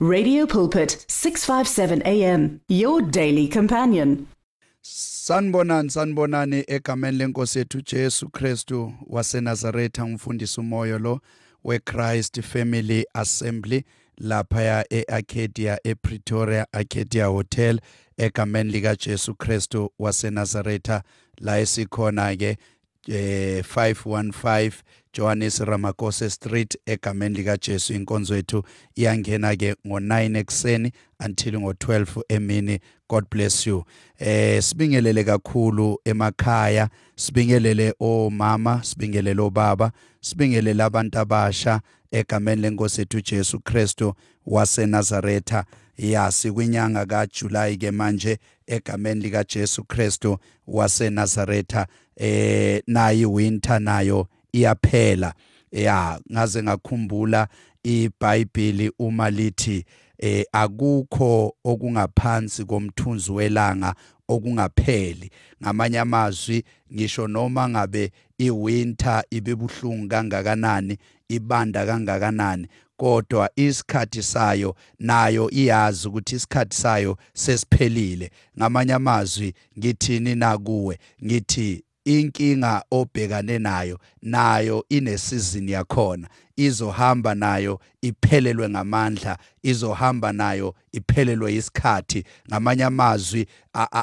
Radio Pulpit 657 AM your daily companion. Sanibonani sanibonani egameni lenkosi yethu Jesu Kristu waseNazaretha umfundisi umoyo lo weChrist Family Assembly lapha eArcadia ePretoria Arcadia Hotel egameni lika Jesu Kristu waseNazaretha la esikhona ke eh 515 Johannes Ramakose Street egameni lika Jesu inkonzo yethu iyangena ke ngo9 ekseni until ngo12 emini. God bless you. Eh sibingelele kakhulu emakhaya sibingelele omama sibingelele obaba sibingelele abantu abasha egameni lenkosi yethu Jesu Kristu waseNazaretha. Ya sikwinyanga kaJuly ke manje egameni lika Jesu Kristu waseNazaretha. Eh nayi winter nayo iyaphela. Ya ngaze ngakhumbula iBhayibheli uma lithi eh akukho okungaphansi komthunzi welanga okungapheli. Ngamanye amazwi ngisho noma ngabe iwinter ibebuhlungu kangakanani ibanda kangakanani kodwa isikhathi sayo nayo iyazi ukuthi isikhathi sayo sesiphelile. Ngamanye amazwi ngithini nakuwe ngithi inkinga obhekane nayo nayo inesizini yakhona izohamba nayo iphelelwe ngamandla izohamba nayo iphelelwe isikhathi ngamanye amazwi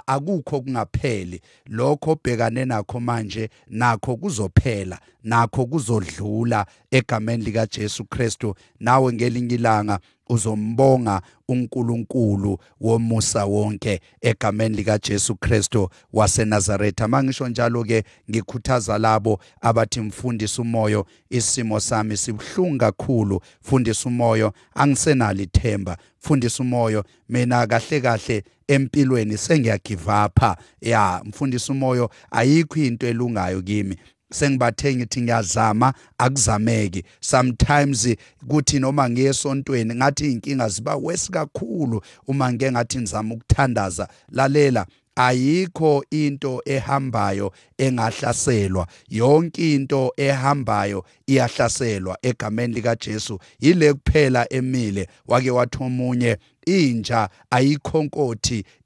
akukho kungapheli lokho obhekane nakho manje nakho kuzophela nakho kuzodlula egameni lika Jesu Kristu. Nawe ngelinye ilanga uzombonga uNkulunkulu womusa wonke egameni lika Jesu Kristu waseNazaretha. Mangisho njalo ke ngikhuthaza labo abathi mfundisi umoyo isimo sami sibhlungu kakhulu. Fundisa umoyo angisenalo ithemba. Fundisa umoyo mina kahle kahle empilweni sengiyagive up ya mfundisa umoyo ayikho into elungayo kimi. Sengibathe ngithi ngiyazama akuzameki. Sometimes kuthi noma ngiye esontweni ngathi inkinga ziba wesi kakhulu uma ngeke ngathi ngizama ukuthandaza. Lalela ayikho into ehambayo engahlaselwa. Yonke into ehambayo iyahlaselwa egameni lika Jesu yile kuphela emile wake wathi omunye inja ayikho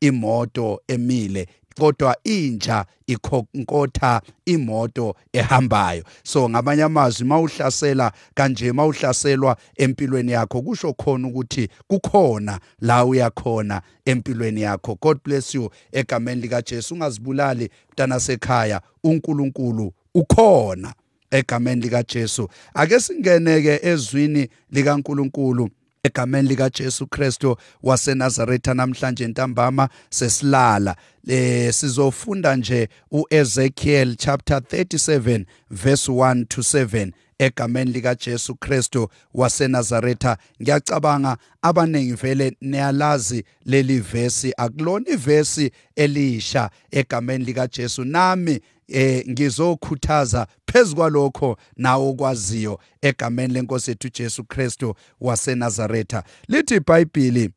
imoto emile. Kodwa inja ikhonkotha imoto ehambayo. So ngabanye amazwi mawuhlasela kanje mawuhlaselwa empilweni yakho kusho khona ukuthi kukhona la uyakhona empilweni yakho. God bless you egameni lika Jesu ungazibulali mntana sekhaya uNkulunkulu ukhona egameni lika Jesu ake singeneke ezwini likaNkulunkulu. Egameni lika Jesu Kristu waseNazaretha namhlanje ntambama sesilala. Eh sizofunda nje uEzekiel chapter 37 verse 1 to 7 egameni lika Jesu Kristu waseNazaretha. Ngiyacabanga abanengi vele niyalazi leli verse akulona ivesi elisha egameni lika Jesu nami eh ngizokhuthaza phezukwalokho nawo okwaziyo egameni lenkosi yethu Jesu Kristu waseNazaretha. Lithi iBhayibheli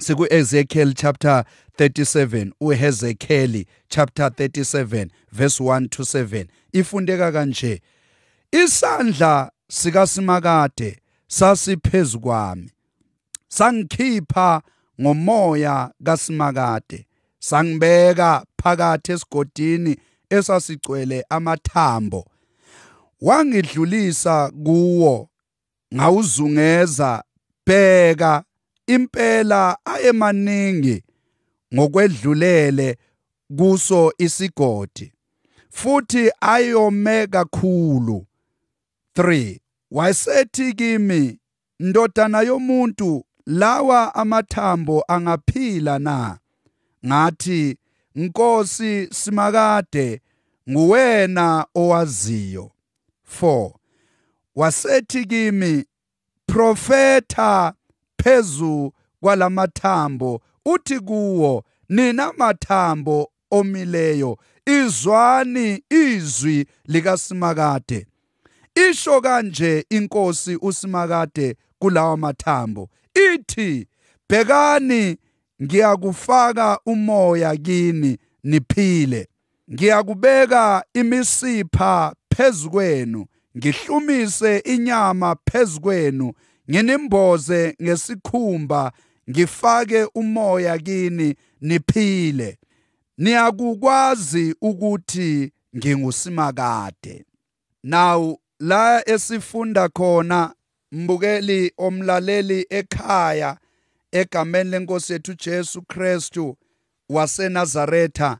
siku Ezekiel chapter 37 uHezekiel chapter 37 verse 1 to 7 ifundeka kanje isandla sikaSimakade sasiphezulu kwami sangikhipha ngomoya kaSimakade sangibeka phakathi esigodini esasigcwele amathambo. Wangidlulisa kuwo ngawuzungeza bheka impela ayemaningi ngokwedlulele kuso isigodi futhi ayome kakhulu. 3 wayesethi kimi ndodana yomuntu lawa amathambo angaphila na? Ngathi Nkosi simakade nguwena owaziyo. 4 wasethi kimi profeta phezu kwalamathambo uthi kuwo nina mathambo omileyo izwani izwi likaSimakade isho kanje inkosi uSimakade kulawa mathambo. Ithi bhekani ngiyakufaka umoya kini niphile. Ngiyakubeka imisipha phezukwenu ngihlumise inyama phezukwenu nginimboze ngesikhumba ngifake umoya kini niphile. Niyakukwazi ukuthi ngingusimakade. Now la esifunda khona mbukeli omlaleli ekhaya egameni lenkosi yethu Jesu Kristu waseNazaretha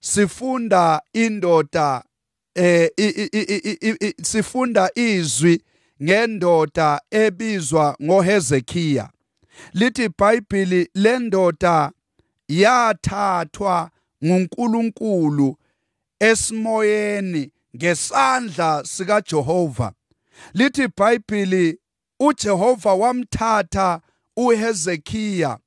sifunda indoda eh sifunda izwi ngendoda ebizwa ngoHezekiya lithi iBhayibheli lendoda yathathwa nguNkulunkulu esimoyeni ngesandla sika Jehova lithi iBhayibheli uJehova wamthatha uHezekiya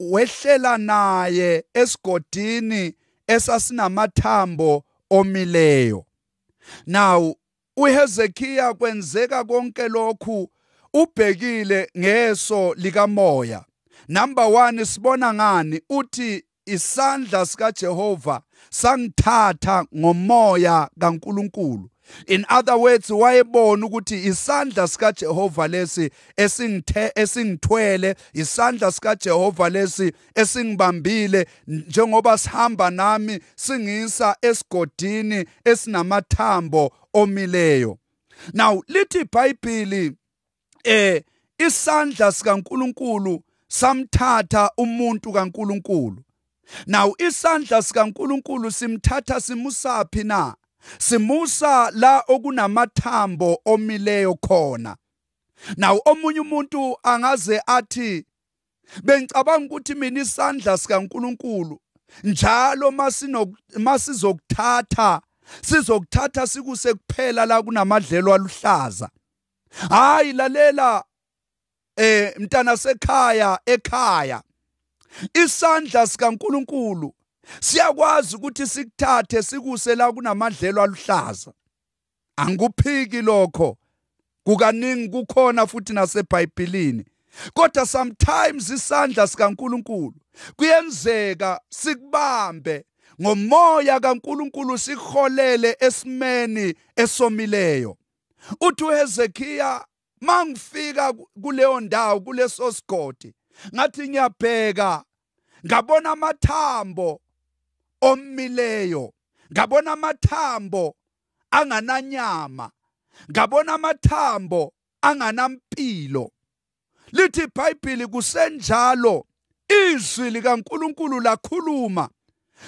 wehlela naye esigodini esasinamathambo omileyo. Now uHezekiya kwenzeka konke lokhu ubhekile ngeso likamoya. Number 1 sibona ngani? Uthi isandla sika Jehova sangithatha ngomoya kaNkuluNkulu. In other words wayebona ukuthi isandla sika Jehova lesi esingithe esingithwele isandla sika Jehova lesi esingibambile njengoba sihamba nami singisa esigodini esinamathambo omileyo. Now lithi iBhayibheli eh isandla sikaNkuluNkulu samthatha umuntu kaNkuluNkulu. Now isandla sikaNkuluNkulu simthatha simusaphi na? Simusa la okunamathambo omileyo khona. Now omunye umuntu angaze athi bengicabanga ukuthi mina isandla sikaNkuluNkulu njalo masizokuthatha sizokuthatha sikuse kuphela la kunamadlelo aluhlaza. Hayi lalela eh mntana sekhaya ekhaya. Isandla sikaNkuluNkulu siyakwazi ukuthi sikuthathe sikuse la kunamadlelo aluhlaza. Angikuphiki lokho. Kukaningi kukhona futhi naseBhayibhelini kodwa sometimes isandla sikaNkuluNkulu kuyenzeka sikubambe ngomoya kaNkuluNkulu sikholele esimeni esomileyo. Uthi uHezekiya mangifika kuleyo ndawo kuleso sigodi ngathi ngiyabheka ngabona amathambo omileyo. Ngabona amathambo angananyama. Ngabona amathambo anganampilo. Lithi iBhayibheli kusenjalo. Izwi likaNkuluNkulu lakhuluma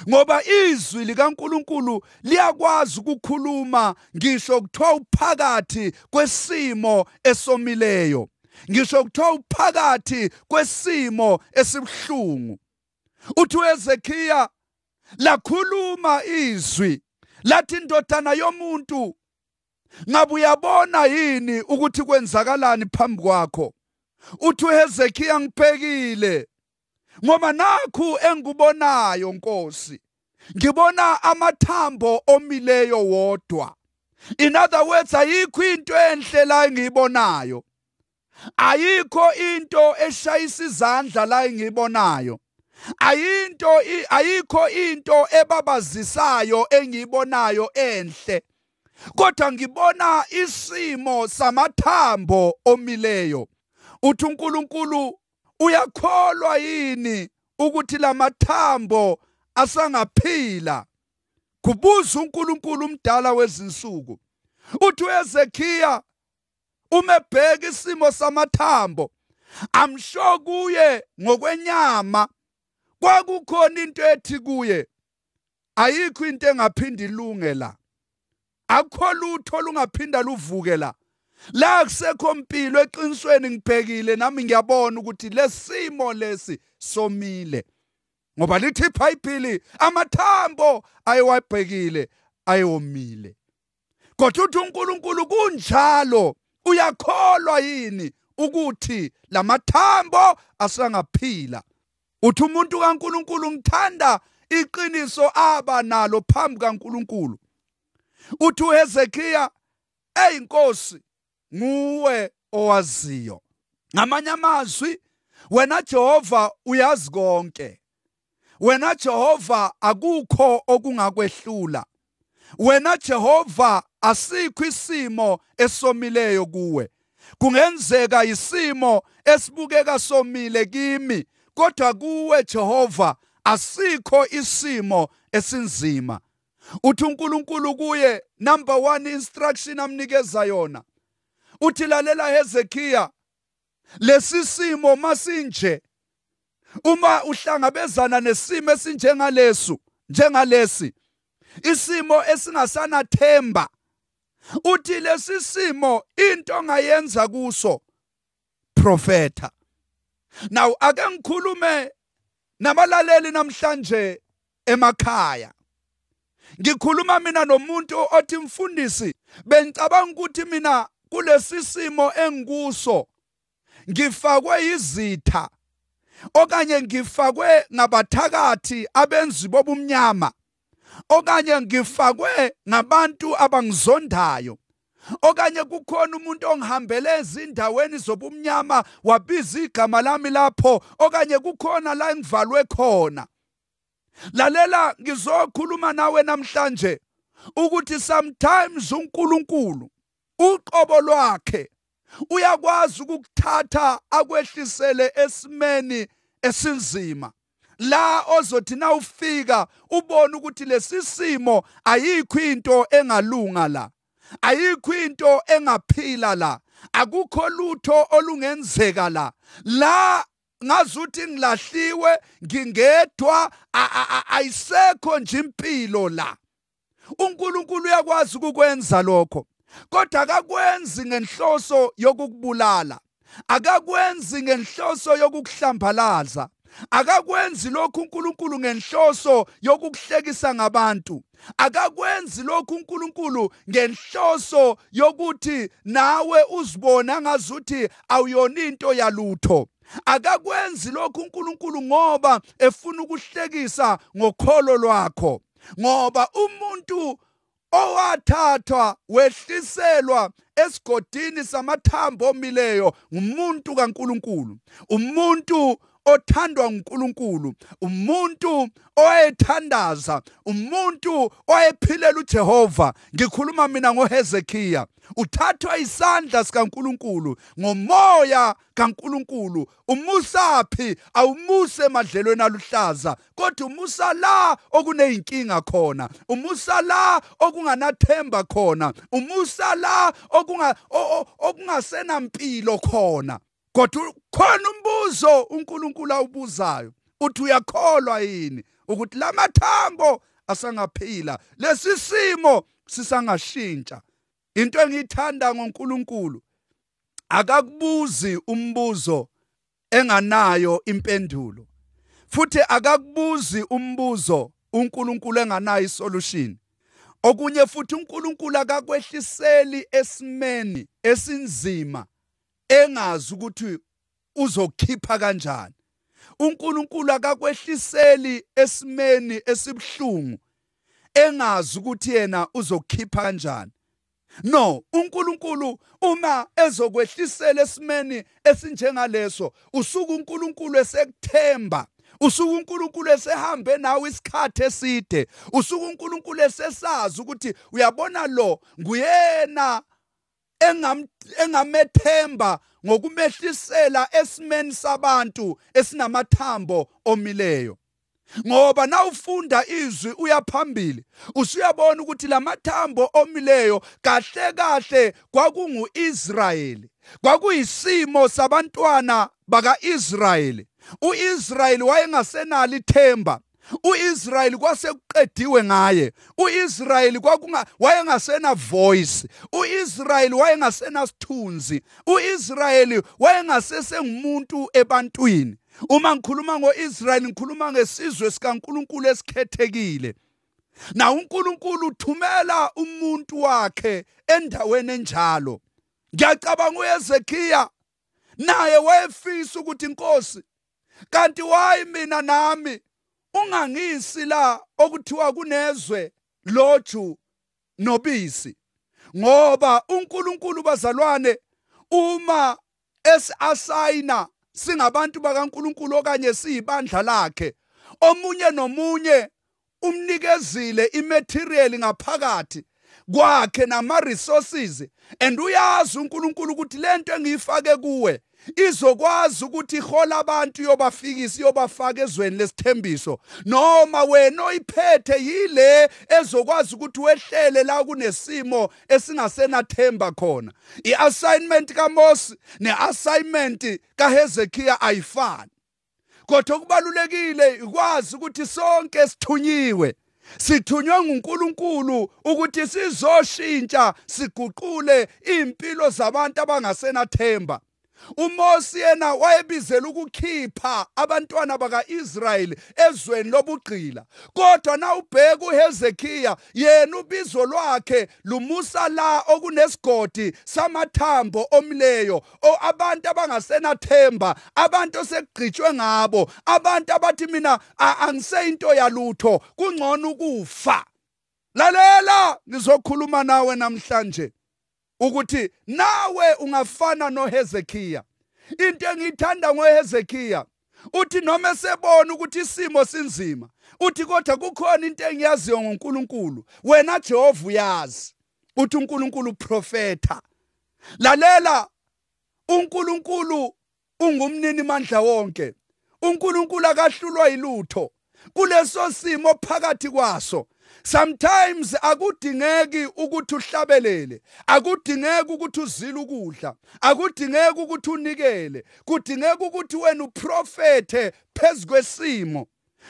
ngoba izwi likaNkuluNkulu liyakwazi ukukhuluma. Ngisho kuthiwa uphakathi kwesimo esomileyo. Ngisho kuthiwa uphakathi kwesimo esibhlungu uthi uHezekhiya lakhuluma izwi lathi indodana yomuntu ngabe uyabona yini ukuthi kwenzakalani phambi kwakho? Uthi uHezekhiya ngibhekile ngoba nakhu engikubonayo Nkosi ngibona amathambo omileyo wodwa. In other words ayikho into enhle la engiyibonayo. Ayikho into eshayisa izandla la engiyibonayo. Ayinto ayikho into ebabazisayo engiyibonayo enhle. Kodwa ngibona isimo samathambo omileyo. Uthi uNkulunkulu uyakholwa yini ukuthi lamathambo asangaphila? Kubuza uNkulunkulu umdala wezinsuku. Uthi uHezekhiya umebheka isimo samathambo. Amsho kuye ngokwenyama. Kwakukhona into ethi kuye ayikho into engaphinda ilunge la. Akukho lutho lungaphinda luvuke la. La kusekho impilo eqinisweni ngibhekile nami ngiyabona ukuthi lesimo lesi somile. Ngoba lithi iBhayibheli amathambo ayewabhekile ayomile kodwa uthi uNkulunkulu kunjalo uyakholwa yini ukuthi lamathambo asangaphila uthi umuntu kaNkuluNkulu ngithanda iqiniso aba nalo phambi kaNkuluNkulu. Uthi uHezekhiya eyinkosi nguwe owaziyo. Ngamanye amazwi wena Jehova uyazi konke. Wena Jehova akukho okungakwehlula wena Jehova asikho isimo esomileyo kuwe. Kungenzeka isimo esibukeka somile kimi. Kodwa kuwe Jehova asikho isimo esinzima. Uthi uNkulunkulu kuye number 1 instruction amnikeza yona. Uthi lalela Hezekiah lesisimo masinje. Uma uhlangabezana nesimo esinjengalesu njengalesi isimo esingasanathemba uthi lesi simo into ongayenza kuso profeta now ake ngikhulume nabalaleli namhlanje emakhaya. Ngikhuluma mina nomuntu othi mfundisi bengicabanga ukuthi mina kulesi simo engikuso ngifakwe izitha okanye ngifakwe ngabathakathi abenzi bobumnyama okanye ngifakwe ngabantu abangizondayo. Okanye kukhona umuntu ongihambele ezindaweni zobumnyama wabiza igama lami lapho okanye kukhona la engivalwe khona. Lalela ngizokhuluma nawe namhlanje ukuthi sometimes uNkulunkulu uqobo lwakhe uyakwazi ukukuthatha akwehlisele esimeni esinzima. La ozothi na ufika ubone ukuthi lesisimo ayikho into engalunga la. Ayikho into engaphila la. Akukho lutho olungenzeka la. La ngazuthi ngilahliwe ngingedwa ayisekho nje impilo la. uNkulunkulu uyakwazi ukukwenza lokho kodwa akakwenzi ngenhloso yokukubulala. Akakwenzi ngenhloso yokukuhlambalaza. Akakwenzi lokhu uNkulunkulu ngenhloso yokukuhlekisa ngabantu. Akakwenzi lokhu uNkulunkulu ngenhloso yokuthi nawe uzibona ngazuthi awuyona into yalutho. Akakwenzi lokhu uNkulunkulu ngoba efuna ukuhlekisa ngokholo lwakho. Ngoba umuntu owathathwa wehliselwa esigodini samathambo omileyo ngumuntu kaNkuluNkulu. Umuntu othandwa uNkulunkulu umuntu owayethandaza umuntu owayephilela uJehova. Ngikhuluma mina ngoHezekiya uthathwa isandla sikaNkulunkulu ngomoya kaNkulunkulu. Umusaphi awumuse emadlelweni aluhlaza kodwa umusa la okuneyinkinga khona umusa la okunganathemba khona umusa la okunga okungasenampilo khona. Kodwa khona umbuzo uNkulunkulu awubuzayo uthi uyakholwa yini ukuthi lamathambo asangaphila lesisimo sisangashintsha? Into engiyithanda ngoNkulunkulu akakubuzi umbuzo enganayo impendulo futhi akakubuzi umbuzo uNkulunkulu enganayo isolution okunye futhi uNkulunkulu akakwehliseli esimeni esinzima engazi ukuthi uzokhipha kanjani. uNkulunkulu akakwehliseli esimeni esibhlungu engazi ukuthi yena uzokhipha kanjani. No uNkulunkulu uma ezokwehlisela esimeni esinjengaleso usuku uNkulunkulu esekuthemba usuku uNkulunkulu esehambe nawe isikhathi eside usuku uNkulunkulu esesazi ukuthi uyabona lo nguyena engamethemba ngokumehlisela esimeni sabantu esinamathambo omileyo. Ngoba nawufunda izwi uyaphambili usuyabona ukuthi lamathambo omileyo kahle kahle kwakunguIsrayeli kwakuyisimo sabantwana bakaIsrayeli. uIsrayeli wayengasenalo ithemba uIsrayeli kwasekuqediwe ngaye. uIsrayeli kwakunga wayengasena voice. uIsrayeli wayengasena sithunzi. uIsrayeli wayengasesengumuntu ebantwini. Uma ngikhuluma ngoIsrayeli ngikhuluma ngesizwe sikaNkuluNkulu esikhethekile. Na uNkulunkulu uthumela umuntu wakhe endaweni enjalo? Ngiyacabanga uHezekiya naye wayefisa ukuthi inkosi kanti wayi mina nami. Ungangisi la okuthiwa kunezwe loju nobisi. Ngoba uNkulunkulu bazalwane uma esasayina singabantu bakaNkulunkulu okanye siyibandla lakhe omunye nomunye umnikezile imaterial ngaphakathi kwakhe nama resources and uyazi uNkulunkulu ukuthi lento engiyifake kuwe izokwazi ukuthi ihola abantu yobafikisa yobafaka ezweni lesithembiso. Noma wena oyiphethe yile ezokwazi ukuthi wehlele la kunesimo esingasenathemba khona. Iassignment kaMose neassignment kaHezekiah ayifani. Kodwa okubalulekile ikwazi ukuthi sonke sithunyiwe sithunywe nguNkulunkulu ukuthi sizoshintsha siguqule impilo zabantu abangasenathemba. uMose yena wayebizela ukukhipha abantwana bakaIsrayeli ezweni lobugqila. Kodwa na ubheka uHezekiya yena ubizo lwakhe lumusa la okunesigodi samathambo omleyo abantu abangasenathemba abantu osekugqitshwe ngabo abantu abathi mina angiseyinto yalutho kungcono ukufa. Lalela ngizokhuluma nawe namhlanje. Ukuthi nawe ungafana noHezekiya into engiyithanda ngoHezekiya uthi noma esebona ukuthi isimo sinzima uthi kodwa kukhona into engiyaziyo ngoNkulunkulu wena Jehova uyazi uthi uNkulunkulu profeta lalela uNkulunkulu ungumnini mandla wonke uNkulunkulu akahlulwa yilutho. Kuleso simo phakathi kwaso sometimes akudingeki ukuthi uhlabelele akudingeki ukuthi uzile ukudla akudingeki ukuthi unikele kudingeka ukuthi wena uprofethe phezukwesimo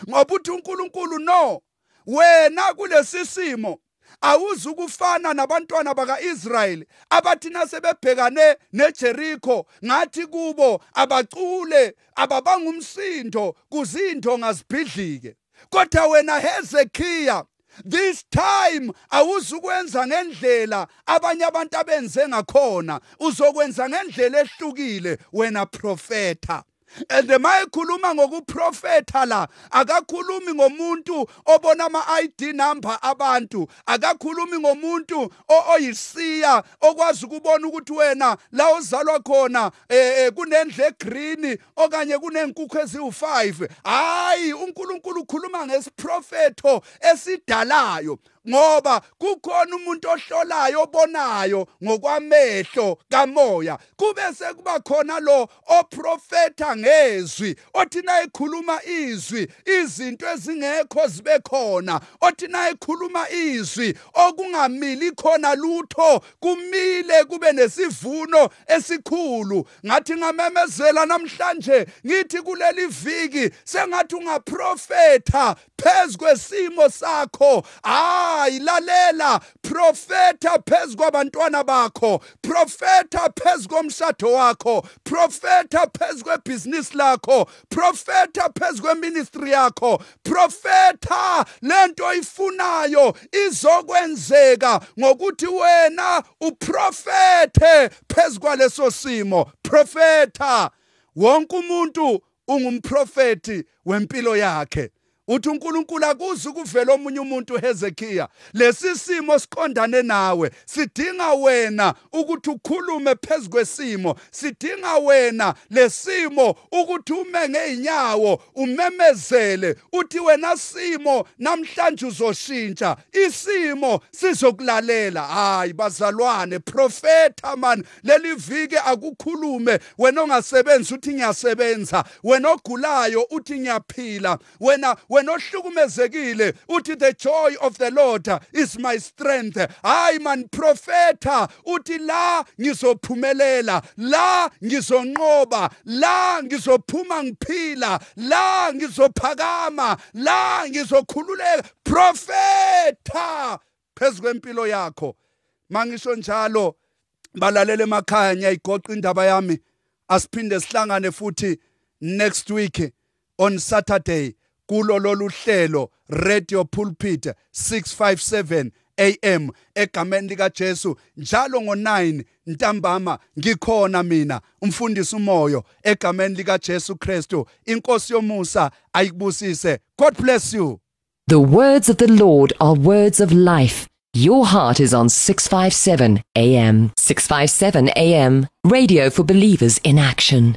ngoba uthi uNkulunkulu no wena kulesi simo awuzukufana nabantwana bakaIsrayeli abathi nasebebhekane neJericho ngathi kubo abacule ababangumsindo kuzinto ngazibhidlike kodwa wena Hezekiah this time awuzukwenza ngendlela abanye abantu abenze ngakhona. Uzokwenza ngendlela ehlukile wena profeta and mayikhuluma ngokuprofetha la akakhulumi ngomuntu obona ama-ID number abantu akakhulumi ngomuntu oyisiya okwazi ukubona ukuthi wena la uzalwa khona eh kunendle egreen okanye kunenkukhu eziwu5 hayi uNkulunkulu ukhuluma ngesiprofetho esidalayo. Ngoba kukhona umuntu ohlolayo obonayo ngokwamehlo kamoya. Kube sekuba khona lo oprofeta ngezwi othi na ekhuluma izwi izinto ezingekho zibe khona. Othi na ekhuluma izwi okungamili khona lutho kumile kube nesivuno esikhulu. Ngathi ngamemezela namhlanje ngithi kuleli viki sengathi ungaprofetha phezukwesimo sakho. Ah hayi lalela profeta phezukwabantwana bakho profeta phezukomshado wakho profeta phezukwebhizinisi lakho profeta phezukweministry yakho profeta lento oyifunayo izokwenzeka ngokuthi wena uprofethe phezukwaleso simo. Profeta wonke umuntu ungumprofeti wempilo yakhe. Uthi uNkulunkulu akuze kuvela omunye umuntu Hezekiya lesi simo siqondane nawe. Sidinga wena ukuthi ukhulume phezukwesimo sidinga wena lesimo ukuthi ume ngeinyawo umemezele uthi wena simo namhlanje uzoshintsha. Isimo sizokulalela. Hayi bazalwane profeta man leli viki akukhulume. Wena ongasebenzi uthi ngiyasebenza. Wena ogulayo uthi ngiyaphila. Wena wena ohlukumezekile uthi the joy of the lord is my strength. Hayi man profeta uthi la ngizophumelela la ngizonqoba la ngizophuma ngiphila la ngizophakama la ngizokhululeka. Profeta phezukwempilo yakho. Mangisho njalo balalele emakhaya ngiyayigoqa indaba yami. Asiphinde sihlangane futhi next week on saturday. Kulo lolu radio pulpit 657 AM egameni lika Jesu. Njalo ngo9 ntambama ngikhona mina umfundisi umoyo egameni lika Jesu Kristu. Inkosi yomusa ayikubusise. God bless you. The words of the Lord are words of life. Your heart is on 657 AM 657 AM radio for believers in action